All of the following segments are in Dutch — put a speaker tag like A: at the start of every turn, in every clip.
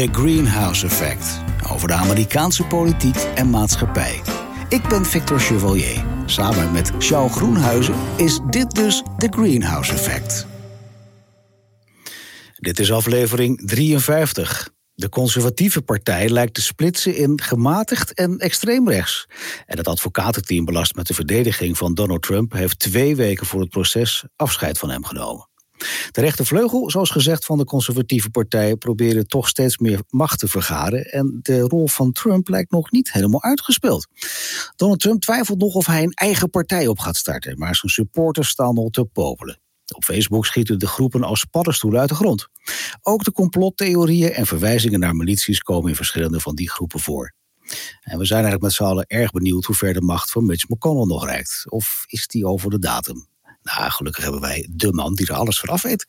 A: The Greenhouse Effect. Over de Amerikaanse politiek en maatschappij. Ik ben Victor Chevalier. Samen met Charles Groenhuizen is dit dus The Greenhouse Effect. Dit is aflevering 53. De conservatieve partij lijkt te splitsen in gematigd en extreemrechts. En het advocatenteam belast met de verdediging van Donald Trump heeft twee weken voor het proces afscheid van hem genomen. De rechtervleugel, zoals gezegd van de conservatieve partij, probeerde toch steeds meer macht te vergaren. En de rol van Trump lijkt nog niet helemaal uitgespeeld. Donald Trump twijfelt nog of hij een eigen partij op gaat starten, maar zijn supporters staan al te popelen. Op Facebook schieten de groepen als paddenstoelen uit de grond. Ook de complottheorieën en verwijzingen naar milities komen in verschillende van die groepen voor. En we zijn eigenlijk met z'n allen erg benieuwd hoe ver de macht van Mitch McConnell nog reikt. Of is die over de datum? Nou, gelukkig hebben wij de man die er alles vanaf weet.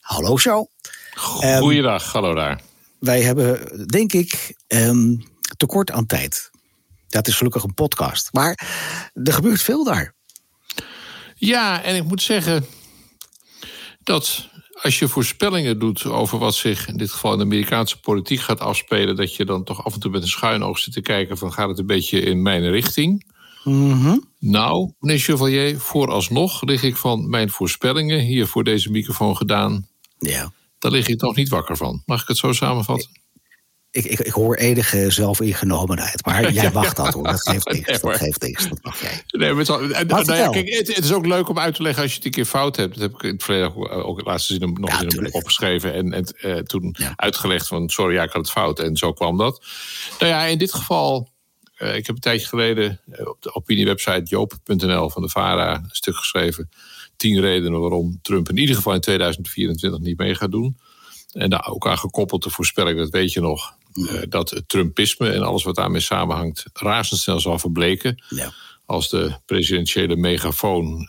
A: Hallo, Charles.
B: Goeiedag, um, hallo daar.
A: Wij hebben, denk ik, um, tekort aan tijd. Dat is gelukkig een podcast. Maar er gebeurt veel daar.
B: Ja, en ik moet zeggen dat als je voorspellingen doet over wat zich in dit geval in de Amerikaanse politiek gaat afspelen, dat je dan toch af en toe met een schuin oog zit te kijken van gaat het een beetje in mijn richting.
A: Mm
B: Nou, meneer Chevalier, vooralsnog lig ik van mijn voorspellingen hier voor deze microfoon gedaan.
A: Ja.
B: Daar lig ik nog niet wakker van. Mag ik het zo samenvatten?
A: Ik, ik, ik hoor enige zelfingenomenheid, maar jij wacht dat hoor. Dat geeft niks.
B: Nee,
A: dat geeft niks. Dat mag jij.
B: Nee, maar het, en- nou ja,
A: vertel.
B: kijk, het, het is ook leuk om uit te leggen als je het een keer fout hebt. Dat heb ik in het verleden ook, ook in de laatste zin nog
A: Ja,
B: in opgeschreven. En, en eh, toen
A: Ja.
B: uitgelegd van sorry, ja, ik had het fout. En zo kwam dat. Nou ja, in dit geval, eh, ik heb een tijdje geleden eh, op de opiniewebsite joop.nl van de VARA een stuk geschreven. Tien redenen waarom Trump in ieder geval in 2024 niet mee gaat doen. En daar ook aan gekoppeld de voorspelling, dat weet je nog, eh, dat het Trumpisme en alles wat daarmee samenhangt razendsnel zal verbleken
A: Ja.
B: als de presidentiële megafoon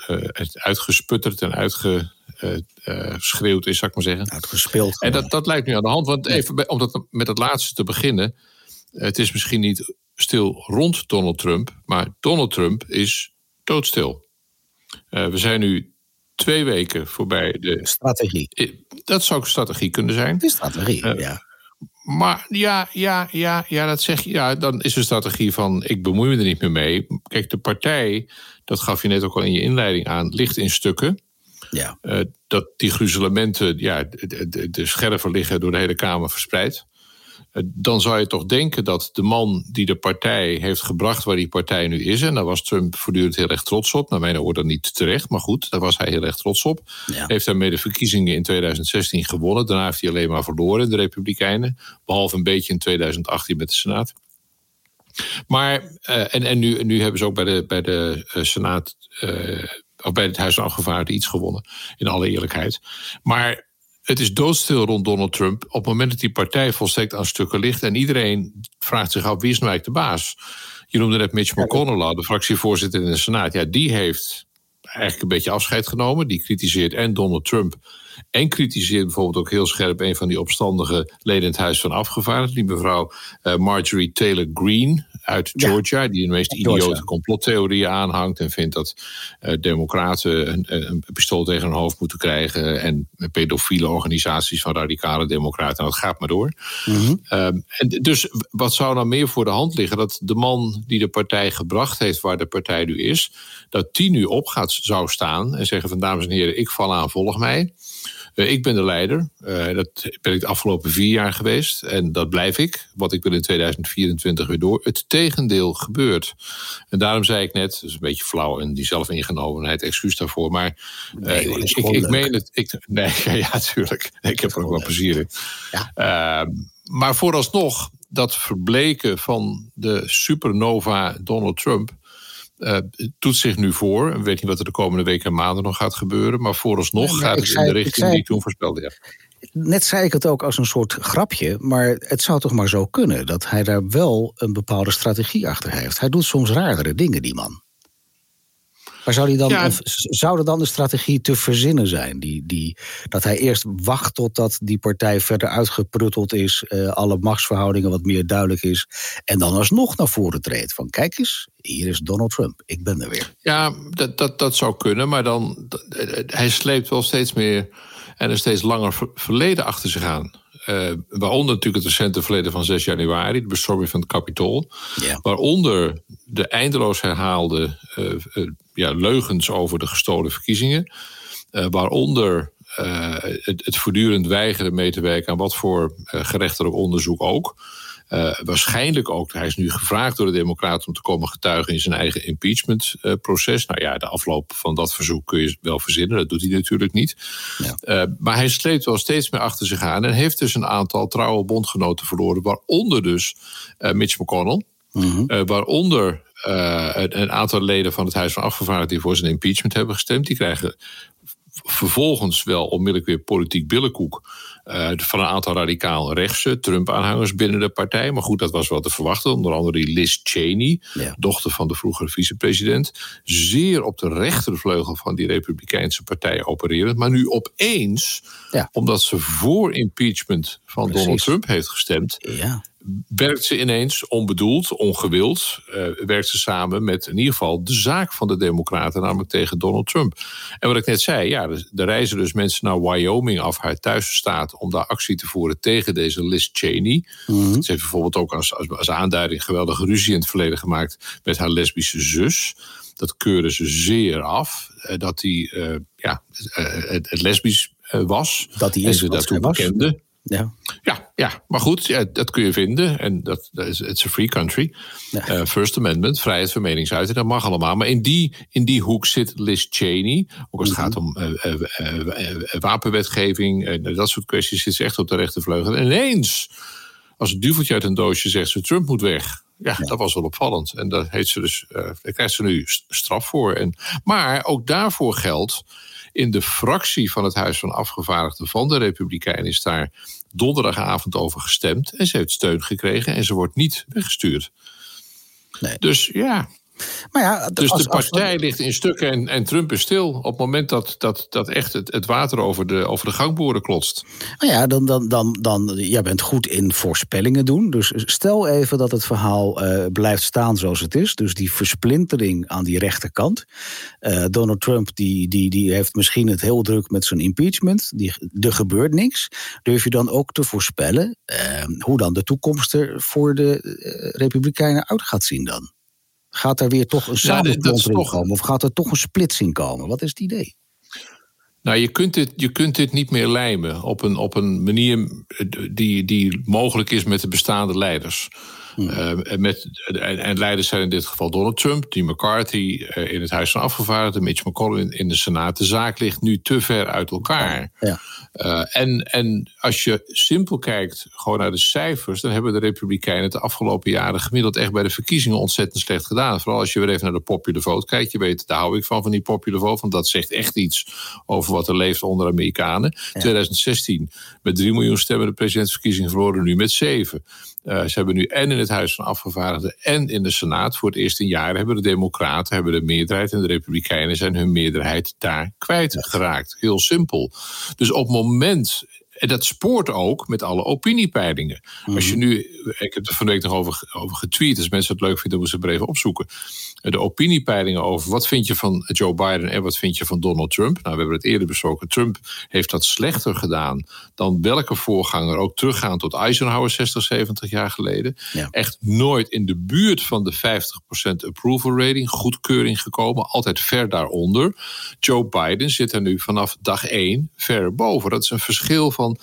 B: uitgesputterd en uitgeschreeuwd is, zou ik maar zeggen.
A: Uitgespeeld.
B: En dat, dat lijkt nu aan de hand. Want even bij- om dat met het laatste te beginnen. Het is misschien niet stil rond Donald Trump, maar Donald Trump is doodstil. Eh, we zijn nu twee weken voorbij de.
A: Strategie.
B: eh, Dat zou ook strategie kunnen zijn.
A: Is strategie,
B: Eh,
A: ja.
B: Maar ja, ja, ja, ja, dat zeg je. Ja, dan is de strategie van ik bemoei me er niet meer mee. Kijk, de partij, dat gaf je net ook al in je inleiding aan, ligt in stukken.
A: ja.
B: Dat die gruzelementen, ja, de, de, de scherven liggen door de hele Kamer verspreid. Eh, dan zou je toch denken dat de man die de partij heeft gebracht waar die partij nu is, en daar was Trump voortdurend heel erg trots op, naar mijn oordeel niet terecht, maar goed, daar was hij heel erg trots op.
A: Ja.
B: Heeft daarmee de verkiezingen in 2016 gewonnen. Daarna heeft hij alleen maar verloren, de Republikeinen. Behalve een beetje in 2018 met de Senaat. Maar, eh, en, en nu, nu hebben ze ook bij de, bij de eh, Senaat, of bij het Huis van Afgevaardigden iets gewonnen, in alle eerlijkheid. Maar het is doodstil rond Donald Trump op het moment dat die partij volstrekt aan stukken ligt. En iedereen vraagt zich af, wie is nou eigenlijk de baas? Je noemde net Mitch McConnell al, de fractievoorzitter in de Senaat. Ja, die heeft eigenlijk een beetje afscheid genomen. Die kritiseert en Donald Trump. En kritiseert bijvoorbeeld ook heel scherp een van die opstandige leden in het Huis van Afgevaardigden. Die mevrouw eh, Marjorie Taylor Greene uit. Georgia. Die de meest idiote complottheorieën aanhangt. En vindt dat eh, democraten een, een, een pistool tegen hun hoofd moeten krijgen. En pedofiele organisaties van radicale democraten. Nou, dat gaat maar door.
A: Mhm.
B: Ehm, en dus wat zou nou meer voor de hand liggen? Dat de man die de partij gebracht heeft waar de partij nu is, dat die nu op gaat, zou staan en zeggen van dames en heren, ik val aan, volg mij. Eh, ik ben de leider. Eh, dat ben ik de afgelopen vier jaar geweest. En dat blijf ik. Wat ik wil in 2024 weer door. Het tegendeel gebeurt. En daarom zei ik net, dat is een beetje flauw en die zelfingenomenheid, excuus daarvoor. Maar eh,
A: Nee, hoor,
B: ik, ik, meen het. Ik, nee, ja, ja, tuurlijk. Ik heb er ook wel plezier in.
A: Ja.
B: Ehm, maar vooralsnog, dat verbleken van de supernova Donald Trump. Eh, doet zich nu voor. Ik weet niet wat er de komende weken en maanden nog gaat gebeuren. Maar vooralsnog gaat het
A: zei-
B: in de richting
A: zei-
B: die ik toen voorspelde. Ja.
A: Net zei ik het ook als een soort grapje, maar het zou toch maar zo kunnen dat hij daar wel een bepaalde strategie achter heeft. Hij doet soms raardere dingen, die man. Maar zou, die dan,
B: Ja.
A: of zou er dan een strategie te verzinnen zijn? Die, die, dat hij eerst wacht totdat die partij verder uitgeprutteld is, eh, alle machtsverhoudingen wat meer duidelijk is, en dan alsnog naar voren treedt van kijk eens, hier is Donald Trump, ik ben er weer.
B: Ja, dat, dat, dat zou kunnen, maar dan. Hij sleept wel steeds meer en een steeds langer ver- verleden achter zich aan. Waaronder natuurlijk het recente verleden van 6 januari, de bestorming van het Capitool. Waaronder de eindeloos herhaalde ja, leugens over de gestolen verkiezingen. waaronder het, het, voortdurend weigeren mee te werken aan wat voor gerechtelijk onderzoek ook. Uh, waarschijnlijk ook, hij is nu gevraagd door de Democraten om te komen getuigen in zijn eigen impeachmentproces. Uh, nou ja, de afloop van dat verzoek kun je wel verzinnen, dat doet hij natuurlijk niet. Ja. Uh, maar hij sleept wel steeds meer achter zich aan en heeft dus een aantal trouwe bondgenoten verloren, waaronder dus Mitch McConnell. Mm -hmm. waaronder een, een, aantal leden van het Huis van Afgevaardigden die voor zijn impeachment hebben gestemd. Die krijgen vervolgens wel onmiddellijk weer politiek billenkoek. Uh, van een aantal radicaal rechtse Trump-aanhangers binnen de partij. Maar goed, dat was wel te verwachten. Onder andere die Liz Cheney, dochter van de vroegere vicepresident. Zeer op de rechtervleugel van die Republikeinse partij opererend. Maar nu opeens, ja. omdat ze voor impeachment van Donald Trump heeft gestemd. Ja werkt ze ineens onbedoeld, ongewild, uh, werkt ze samen met in ieder geval de zaak van de Democraten, namelijk tegen Donald Trump. En wat ik net zei, ja, er reizen dus mensen naar Wyoming af, haar thuisstaat, om daar actie te voeren tegen deze Liz Cheney. Mm Ze heeft bijvoorbeeld ook als, als, als aanduiding geweldige ruzie in het verleden gemaakt met haar lesbische zus. Dat keuren ze zeer af, uh, dat hij uh, ja, het, het lesbisch was.
A: Dat hij
B: is
A: en ze daartoe bekende.
B: Ja. ja, ja, maar goed, ja, dat kun je vinden. En dat, dat is it's a free country. Ja. Uh, First Amendment, vrijheid van meningsuiting, dat mag allemaal. Maar in die, in die hoek zit Liz Cheney. Ook als het gaat om uh, uh, wapenwetgeving, dat soort kwesties, zit ze echt op de rechtervleugel. En ineens, als het duveltje uit een doosje zegt ze: Trump moet weg. Ja, ja, dat was wel opvallend. En daar, heeft ze dus, daar krijgt ze nu straf voor. En, maar ook daarvoor geldt in de fractie van het Huis van Afgevaardigden van de Republikeinen is daar donderdagavond over gestemd. En ze heeft steun gekregen en ze wordt niet weggestuurd. Nee. Dus ja, maar ja, dus de partij ligt in stukken en, en, Trump is stil. Op het moment dat, dat, dat echt het, het water over de, over de gangboren klotst.
A: Nou ja, dan, dan, dan, dan, jij bent goed in voorspellingen doen. Dus stel even dat het verhaal uh, blijft staan zoals het is. Dus die versplintering aan die rechterkant. Uh, Donald Trump die, die, die heeft misschien het heel druk met zijn impeachment. Die, er gebeurt niks. Durf je dan ook te voorspellen uh, hoe dan de toekomst er voor de Republikeinen uit gaat zien dan? Gaat er weer toch een samenklontering ja, komen? Of gaat er toch een splitsing komen? Wat is het idee?
B: Nou, je kunt dit, je kunt dit niet meer lijmen op een, op een manier die, die mogelijk is met de bestaande leiders. Uh, met, en, en, leiders zijn in dit geval Donald Trump, die McCarthy uh, in het Huis van Afgevaardigden, Mitch McConnell in, in, de Senaat. De zaak ligt nu te ver uit elkaar. Ja. Uh, en, en als je simpel kijkt gewoon naar de cijfers, dan hebben de Republikeinen het de afgelopen jaren gemiddeld echt bij de verkiezingen ontzettend slecht gedaan. Vooral als je weer even naar de popular vote kijkt. Je weet, daar hou ik van, van die popular vote, want dat zegt echt iets over wat er leeft onder Amerikanen. Ja. 2016 met 3 miljoen stemmen de presidentsverkiezingen verloren, nu met 7. Uh, ze hebben nu en in het Huis van Afgevaardigden en in de Senaat voor het eerst in jaren hebben de Democraten hebben de meerderheid en de Republikeinen zijn hun meerderheid daar kwijtgeraakt. Heel simpel. Dus op het moment en dat spoort ook met alle opiniepeilingen. Als je mhm. nu, ik heb er van de week nog over, over getweet, als mensen het leuk vinden, moeten ze het even opzoeken. De opiniepeilingen over wat vind je van Joe Biden en wat vind je van Donald Trump. Nou, we hebben het eerder besproken. Trump heeft dat slechter gedaan dan welke voorganger, ook teruggaan tot Eisenhower 60, 70 jaar geleden. Echt nooit in de buurt van de 50% approval rating, goedkeuring gekomen, altijd ver daaronder. Joe Biden zit er nu vanaf dag 1 ver boven. Dat is een verschil van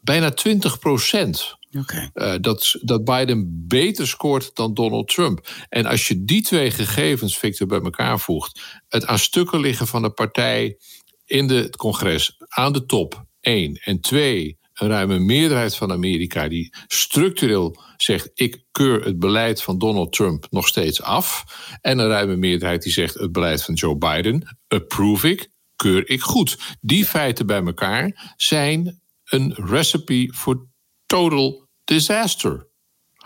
B: bijna 20 procent. Okay. Uh, dat, dat Biden beter scoort dan Donald Trump. En als je die twee gegevens, Victor, bij elkaar voegt, het aan stukken liggen van de partij in de, het congres aan de top, één. En twee, een ruime meerderheid van Amerika die structureel zegt: ik keur het beleid van Donald Trump nog steeds af. En een ruime meerderheid die zegt: het beleid van Joe Biden approve ik, keur ik goed. Die feiten bij elkaar zijn een recipe voor total disaster.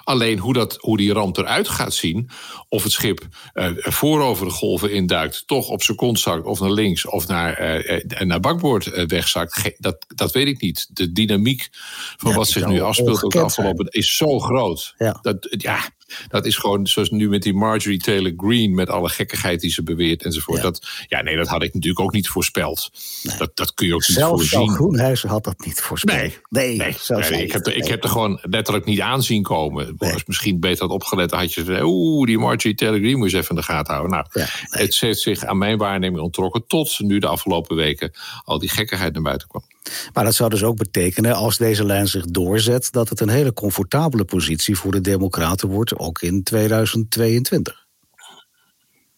B: Alleen hoe, dat, hoe die ramp eruit gaat zien, of het schip uh, voorover de golven induikt, toch op zijn kont zakt, of naar links of naar, uh, naar bakboord wegzakt, dat, dat weet ik niet. De dynamiek van wat zich nu afspeelt ook afgelopen is zo groot. Ja. Dat, ja, dat is gewoon zoals nu met die Marjorie Taylor Greene, met alle gekkigheid die ze beweert enzovoort. Ja. Dat, ja, nee, dat had ik natuurlijk ook niet voorspeld. Dat, dat kun je ook niet
A: Zelfs
B: voorzien.
A: Groenhuizen had dat niet voorspeld.
B: Nee, nee, nee, nee ik, heb er, ik heb er gewoon letterlijk niet aanzien komen. Nee. Als misschien beter had opgelet, dan had je oeh, die Marjorie Taylor Greene moet je even in de gaten houden. Nou, ja, het heeft zich aan mijn waarneming onttrokken tot nu de afgelopen weken al die gekkigheid naar buiten kwam.
A: Maar dat zou dus ook betekenen, als deze lijn zich doorzet, dat het een hele comfortabele positie voor de Democraten wordt, ook in 2022.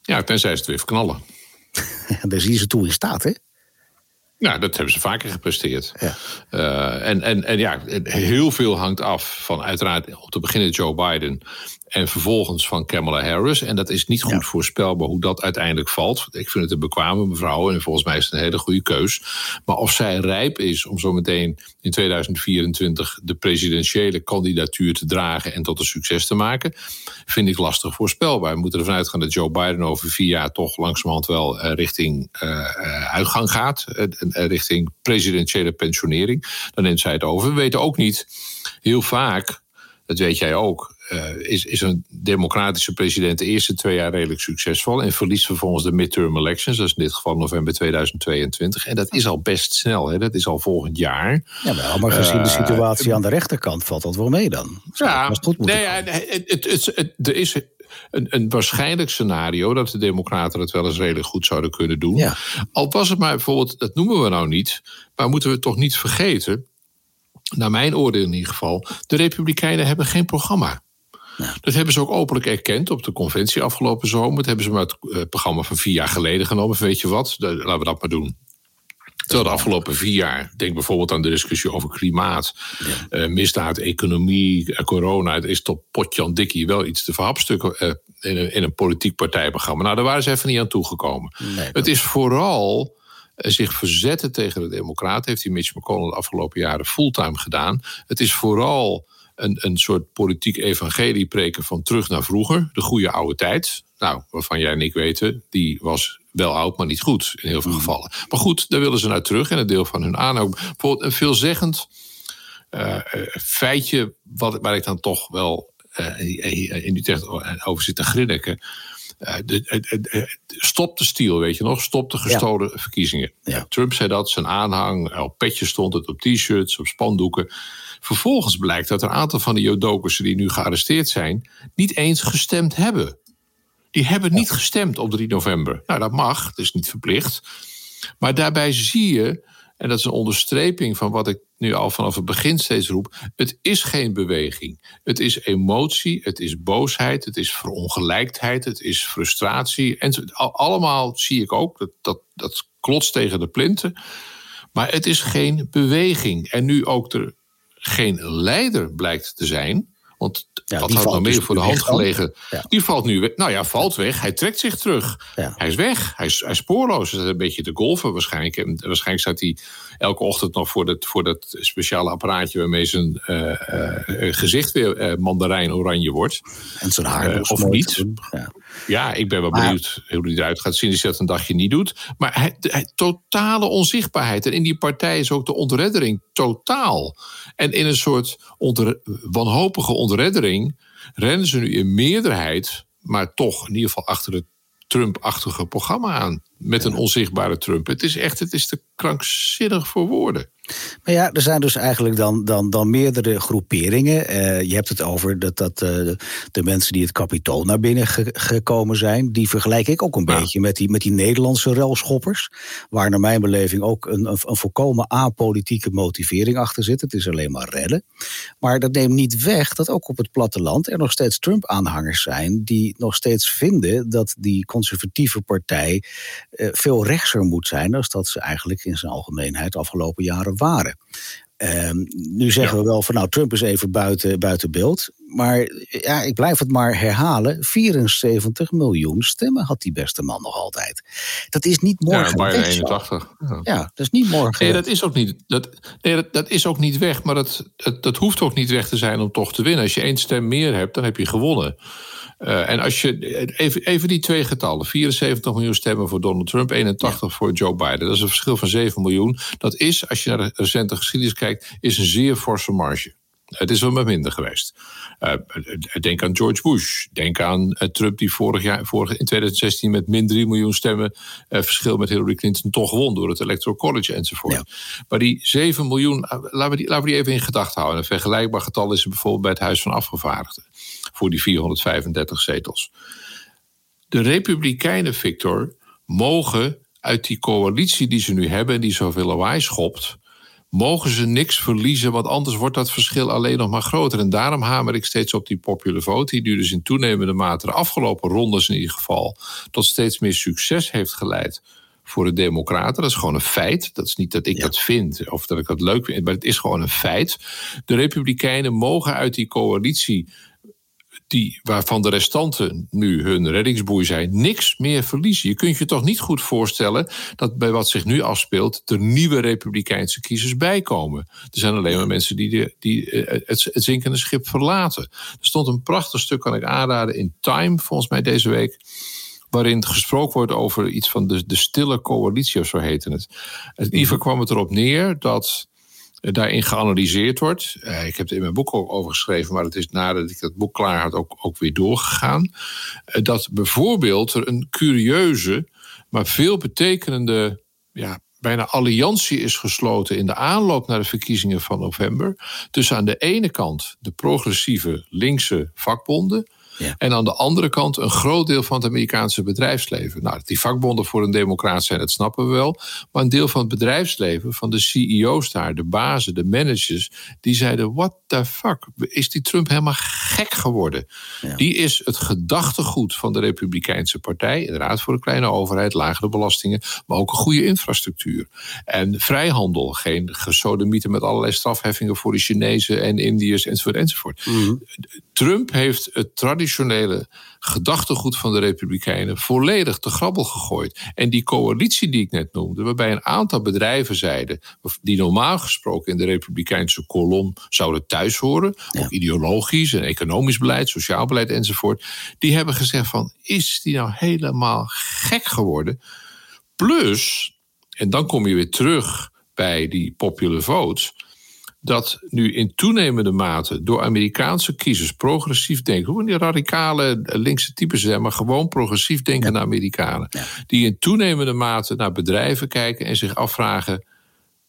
B: Ja, tenzij ze het weer verknallen.
A: Daar zie je ze toe in staat, hè?
B: Nou, dat hebben ze vaker gepresteerd. Ja. Uh, en, en, en ja, heel veel hangt af van uiteraard om te beginnen Joe Biden en vervolgens van Kamala Harris. En dat is niet goed voorspelbaar hoe dat uiteindelijk valt. Ik vind het een bekwame mevrouw en volgens mij is het een hele goede keus. Maar of zij rijp is om zometeen in 2024 de presidentiële kandidatuur te dragen en tot een succes te maken, vind ik lastig voorspelbaar. We moeten ervan uitgaan dat Joe Biden over vier jaar toch langzamerhand wel eh, richting uh, uitgang gaat. richting presidentiële pensionering. Dan neemt zij het over. We weten ook niet heel vaak dat weet jij ook, uh, is, is een democratische president de eerste twee jaar redelijk succesvol en verliest vervolgens de midterm elections, dat is in dit geval november 2022. En dat is al best snel, hè? dat is al volgend jaar.
A: Ja, wel, maar gezien de eh, situatie uh, aan de rechterkant valt dat wel mee dan.
B: Zou ja, goed nee, ja, het, het, het, er is een, een, waarschijnlijk scenario dat de Democraten het wel eens redelijk goed zouden kunnen doen. Ja. Al was het maar bijvoorbeeld, dat noemen we nou niet, maar moeten we toch niet vergeten naar mijn oordeel in ieder geval, de Republikeinen hebben geen programma. Ja. Dat hebben ze ook openlijk erkend op de conventie afgelopen zomer. Dat hebben ze maar het uh, programma van vier jaar geleden genomen. Weet je wat, laten we dat maar doen. Terwijl de afgelopen vier jaar, denk bijvoorbeeld aan de discussie over klimaat, ja. uh, misdaad, economie, uh, corona. Het is tot potjan dikkie wel iets te verhapstukken uh, in, een, in een politiek partijprogramma. Nou, daar waren ze even niet aan toegekomen. Nee, het is vooral zich verzetten tegen de Democraten. Heeft die Mitch McConnell de afgelopen jaren fulltime gedaan. Het is vooral een, een soort politiek evangelie preken van terug naar vroeger. De goede oude tijd. Nou, waarvan jij en ik weten, die was wel oud, maar niet goed in heel veel mm. gevallen. Maar goed, daar willen ze naar terug en een deel van hun aanhang. Bijvoorbeeld een veelzeggend uh, feitje, wat, waar ik dan toch wel uh, in Utrecht over zit te grinniken. Uh, de, stop de stiel, weet je nog? Stop de gestolen ja. verkiezingen. Ja. Trump zei dat, zijn aanhang, op petjes stond het, op t-shirts, op spandoeken. Vervolgens blijkt dat een aantal van de Jodokers die nu gearresteerd zijn, niet eens gestemd hebben. Die hebben niet gestemd op 3 november. Nou, dat mag, dat is niet verplicht. Maar daarbij zie je, en dat is een onderstreping van wat ik nu al vanaf het begin steeds roep: het is geen beweging. Het is emotie, het is boosheid, het is verongelijkheid, het is frustratie. En allemaal zie ik ook, dat, dat, dat klotst tegen de plinten. Maar het is geen beweging. En nu ook er geen leider blijkt te zijn. Want ja, wat had nou meer dus voor de hand gelegen? Ja. Die valt nu weg. Nou ja, valt weg. Hij trekt zich terug. Ja. Hij is weg. Hij is, hij is spoorloos. Hij is een beetje te golven waarschijnlijk. En waarschijnlijk staat hij elke ochtend nog voor dat, voor dat speciale apparaatje... waarmee zijn uh, uh, gezicht weer uh, mandarijn oranje wordt.
A: En zijn haar
B: Of niet. Ja. ik ben wel benieuwd hoe hij eruit gaat zien als hij dat een dagje niet doet. Maar hij, hij, totale onzichtbaarheid. En in die partij is ook de ontreddering totaal. En in een soort wanhopige ontreddering rennen ze nu in meerderheid, maar toch in ieder geval achter het Trump-achtige programma aan. Met een onzichtbare Trump. Het is echt, het is te krankzinnig voor woorden.
A: Maar ja, er zijn dus eigenlijk dan, dan, dan meerdere groeperingen. Uh, je hebt het over dat, dat uh, de mensen die het kapitool naar binnen ge gekomen zijn... die vergelijk ik ook een ja. beetje met die, met die Nederlandse relschoppers... waar naar mijn beleving ook een, een, een volkomen apolitieke motivering achter zit. Het is alleen maar redden. Maar dat neemt niet weg dat ook op het platteland er nog steeds Trump-aanhangers zijn... die nog steeds vinden dat die conservatieve partij veel rechtser moet zijn... dan dat ze eigenlijk in zijn algemeenheid de afgelopen jaren waren. Um, nu zeggen ja. we wel van nou, Trump is even buiten, buiten beeld. Maar ja, ik blijf het maar herhalen. 74 miljoen stemmen had die beste man nog altijd. Dat is niet morgen
B: ja,
A: weg.
B: 81.
A: Ja. ja. dat is niet morgen.
B: Nee, dat is ook niet, dat, nee, dat, dat is ook niet weg. Maar dat, dat, dat hoeft ook niet weg te zijn om toch te winnen. Als je één stem meer hebt, dan heb je gewonnen. Uh, en als je even, even die twee getallen: 74 miljoen stemmen voor Donald Trump, 81 ja. voor Joe Biden. Dat is een verschil van 7 miljoen. Dat is, als je naar de recente geschiedenis kijkt, is een zeer forse marge. Het is wel wat minder geweest. Uh, denk aan George Bush. Denk aan Trump die vorig jaar, vorig, in 2016 met min 3 miljoen stemmen verschil met Hillary Clinton toch won door het Electoral College enzovoort. Maar die 7 miljoen, laten we die, laten we die even in gedachten houden. Een vergelijkbaar getal is er bijvoorbeeld bij het Huis van Afgevaardigden voor die 435 zetels. De Republikeinen, Victor, mogen uit die coalitie die ze nu hebben en die zoveel lawaai schopt, mogen ze niks verliezen, want anders wordt dat verschil alleen nog maar groter. En daarom hamer ik steeds op die popular vote, die nu dus in toenemende mate de afgelopen rondes in ieder geval tot steeds meer succes heeft geleid voor de Democraten. Dat is gewoon een feit. Dat is niet dat ik dat vind of dat ik dat leuk vind, maar het is gewoon een feit. De Republikeinen mogen uit die coalitie die, waarvan de restanten nu hun reddingsboei zijn, niks meer verliezen. Je kunt je toch niet goed voorstellen dat bij wat zich nu afspeelt er nieuwe Republikeinse kiezers bijkomen. Er zijn alleen maar mensen die, de, die eh, het, zinkende schip verlaten. Er stond een prachtig stuk, kan ik aanraden, in Time, volgens mij deze week waarin gesproken wordt over iets van de, de stille coalitie, of zo heette het. In ieder geval kwam het erop neer dat daarin geanalyseerd wordt. Uh, ik heb er in mijn boek ook over geschreven, maar het is nadat ik dat boek klaar had ook, ook weer doorgegaan. Uh, dat bijvoorbeeld er een curieuze, maar veel betekenende ja, bijna alliantie is gesloten in de aanloop naar de verkiezingen van november. Tussen aan de ene kant de progressieve linkse vakbonden en aan de andere kant een groot deel van het Amerikaanse bedrijfsleven. Nou, die vakbonden voor een democraat zijn, dat snappen we wel. Maar een deel van het bedrijfsleven, van de CEO's daar, de bazen, de managers, die zeiden: What the fuck? Is die Trump helemaal gek geworden? Die is het gedachtegoed van de Republikeinse Partij. Inderdaad, voor een kleine overheid, lagere belastingen, maar ook een goede infrastructuur. En vrijhandel, geen gesodemieten met allerlei strafheffingen voor de Chinezen en Indiërs enzovoort. enzovoort. Mhm. Trump heeft het traditionele traditionele gedachtegoed van de Republikeinen volledig te grabbel gegooid. En die coalitie die ik net noemde, waarbij een aantal bedrijven zeiden, die normaal gesproken in de Republikeinse kolom zouden thuis horen, ook ideologisch en economisch beleid, sociaal beleid enzovoort, die hebben gezegd van, is die nou helemaal gek geworden? Plus, en dan kom je weer terug bij die popular votes dat nu in toenemende mate door Amerikaanse kiezers progressief denken, hoe die radicale linkse types zijn, maar gewoon progressief denkende ja. Amerikanen, die in toenemende mate naar bedrijven kijken en zich afvragen: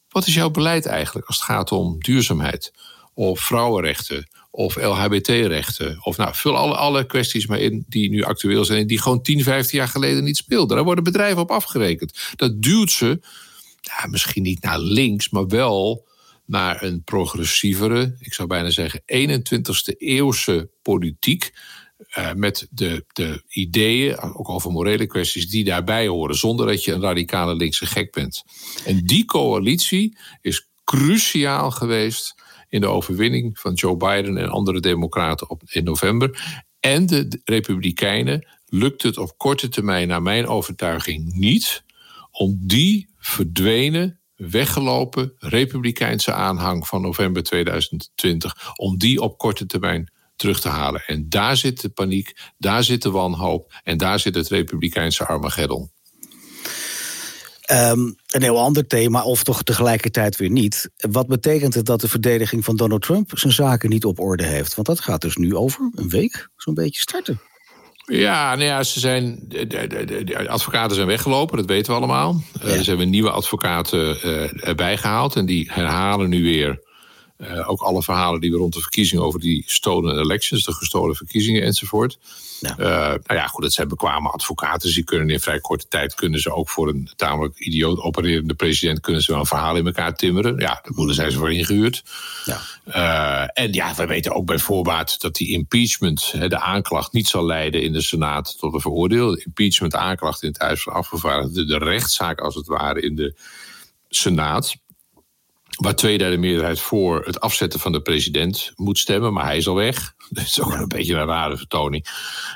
B: wat is jouw beleid eigenlijk als het gaat om duurzaamheid of vrouwenrechten of LHBT-rechten. Of nou, vul alle, alle kwesties maar in die nu actueel zijn en die gewoon 10, 15 jaar geleden niet speelden. Daar worden bedrijven op afgerekend. Dat duwt ze, misschien niet naar links, maar wel naar een progressievere, ik zou bijna zeggen 21ste eeuwse politiek. Uh, met de, de ideeën, ook over morele kwesties, die daarbij horen, zonder dat je een radicale linkse gek bent. En die coalitie is cruciaal geweest in de overwinning van Joe Biden en andere democraten op, in november. En de Republikeinen lukt het op korte termijn, naar mijn overtuiging, niet om die verdwenen weggelopen republikeinse aanhang van november 2020, om die op korte termijn terug te halen. En daar zit de paniek, daar zit de wanhoop en daar zit het republikeinse Armageddon.
A: Um, een heel ander thema, of toch tegelijkertijd weer niet. Wat betekent het dat de verdediging van Donald Trump zijn zaken niet op orde heeft? Want dat gaat dus nu over een week zo'n beetje starten.
B: Ja, nou ja, ze zijn, de, de, de, advocaten zijn weggelopen, dat weten we allemaal. Ja. Uh, ze hebben nieuwe advocaten uh, erbij gehaald en die herhalen nu weer uh, ook alle verhalen die we rond de verkiezingen over die stolen elections, de gestolen verkiezingen enzovoort. Ja. Uh, nou ja, goed, dat zijn bekwame advocaten. Dus die kunnen in vrij korte tijd kunnen ze ook voor een tamelijk idioot opererende president kunnen ze wel een verhaal in elkaar timmeren. Ja, daar moeten zijn ze voor ingehuurd. Ja. Uh, en ja, we weten ook bij voorbaat dat die impeachment, de aanklacht, niet zal leiden in de Senaat tot een veroordeel. Impeachment, aanklacht in het Huis van Afgevaardigden, de rechtszaak als het ware in de Senaat waar twee derde meerderheid voor het afzetten van de president moet stemmen, maar hij is al weg. Dat is ook een beetje een rare vertoning.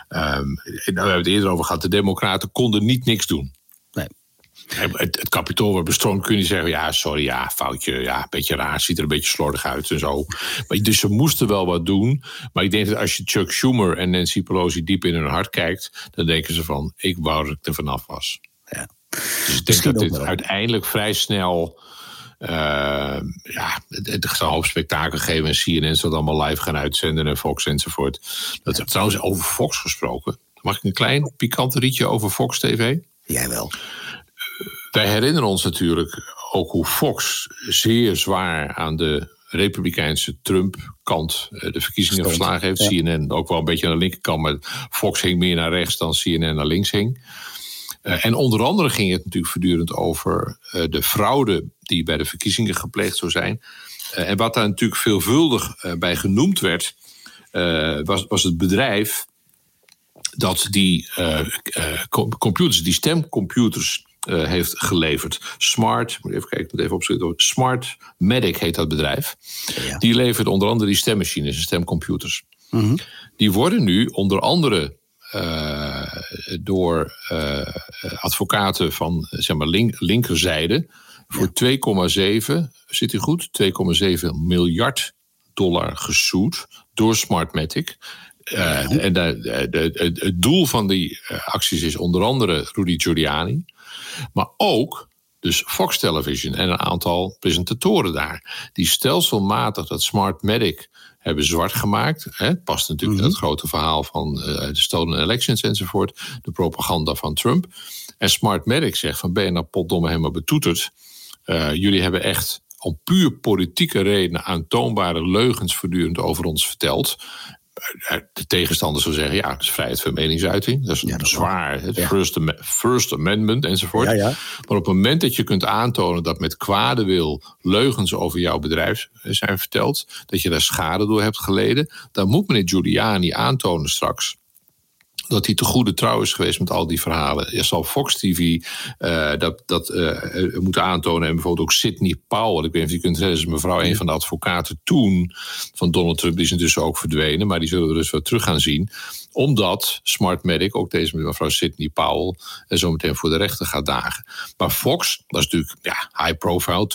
B: Um, we hebben het eerder over gehad, de Democraten konden niet niks doen. Nee. Het, het kapitool wordt bestormd, kun je zeggen: ja, sorry, ja, foutje, ja, een beetje raar, ziet er een beetje slordig uit en zo. Maar, dus ze moesten wel wat doen. Maar ik denk dat als je Chuck Schumer en Nancy Pelosi diep in hun hart kijkt, dan denken ze van: ik wou dat ik er vanaf was. Ja. Dus ik denk dat dit uiteindelijk vrij snel ja, het gaat een hoop spektakel geven en CNN zal dat allemaal live gaan uitzenden en Fox enzovoort. Dat, trouwens, over Fox gesproken. Mag ik een klein pikant rietje over Fox TV?
A: Jij wel.
B: Wij herinneren ons natuurlijk ook hoe Fox zeer zwaar aan de Republikeinse Trump-kant eh, de verkiezingen verslagen heeft. CNN ook wel een beetje aan de linkerkant, maar Fox hing meer naar rechts dan CNN naar links hing. Uh, en onder andere ging het natuurlijk voortdurend over uh, de fraude die bij de verkiezingen gepleegd zou zijn. Uh, en wat daar natuurlijk veelvuldig bij genoemd werd, was, was het bedrijf dat die computers, die stemcomputers uh, heeft geleverd. Smart, moet even kijken, moet even opzoeken. Smart Medic heet dat bedrijf. Ja. Die levert onder andere die stemmachines en stemcomputers. Mm -hmm. Die worden nu onder andere uh, door uh, advocaten van zeg maar link, linkerzijde voor ja. 2,7, zit u goed? 2,7 miljard dollar gezoet door Smartmatic. Uh, en het doel van die acties is onder andere Rudy Giuliani. Maar ook dus Fox Television en een aantal presentatoren daar. Die stelselmatig dat Smartmatic hebben zwart gemaakt. Het past natuurlijk in het grote verhaal van uh, de stolen elections enzovoort. De propaganda van Trump. En Smartmatic zegt van ben je nou potdomme helemaal betoeterd. Uh, jullie hebben echt om puur politieke redenen aantoonbare leugens voortdurend over ons verteld de tegenstander zou zeggen, ja, dat is vrijheid van meningsuiting. Dat is ja, dat zwaar. Het ja. first, first, Amendment enzovoort. Ja, maar op het moment dat je kunt aantonen dat met kwade wil leugens over jouw bedrijf zijn verteld, dat je daar schade door hebt geleden, dan moet meneer Giuliani aantonen straks dat hij te goede trouw is geweest met al die verhalen. Je zal Fox TV uh, dat, dat uh, moeten aantonen. En bijvoorbeeld ook Sidney Powell. Ik weet niet of je kunt zeggen, is mevrouw een van de advocaten toen van Donald Trump. Die is intussen ook verdwenen, maar die zullen we dus wel terug gaan zien. Omdat Smartmatic, ook deze mevrouw Sidney Powell, zo meteen voor de rechter gaat dagen. Maar Fox, dat is natuurlijk ja, high profile,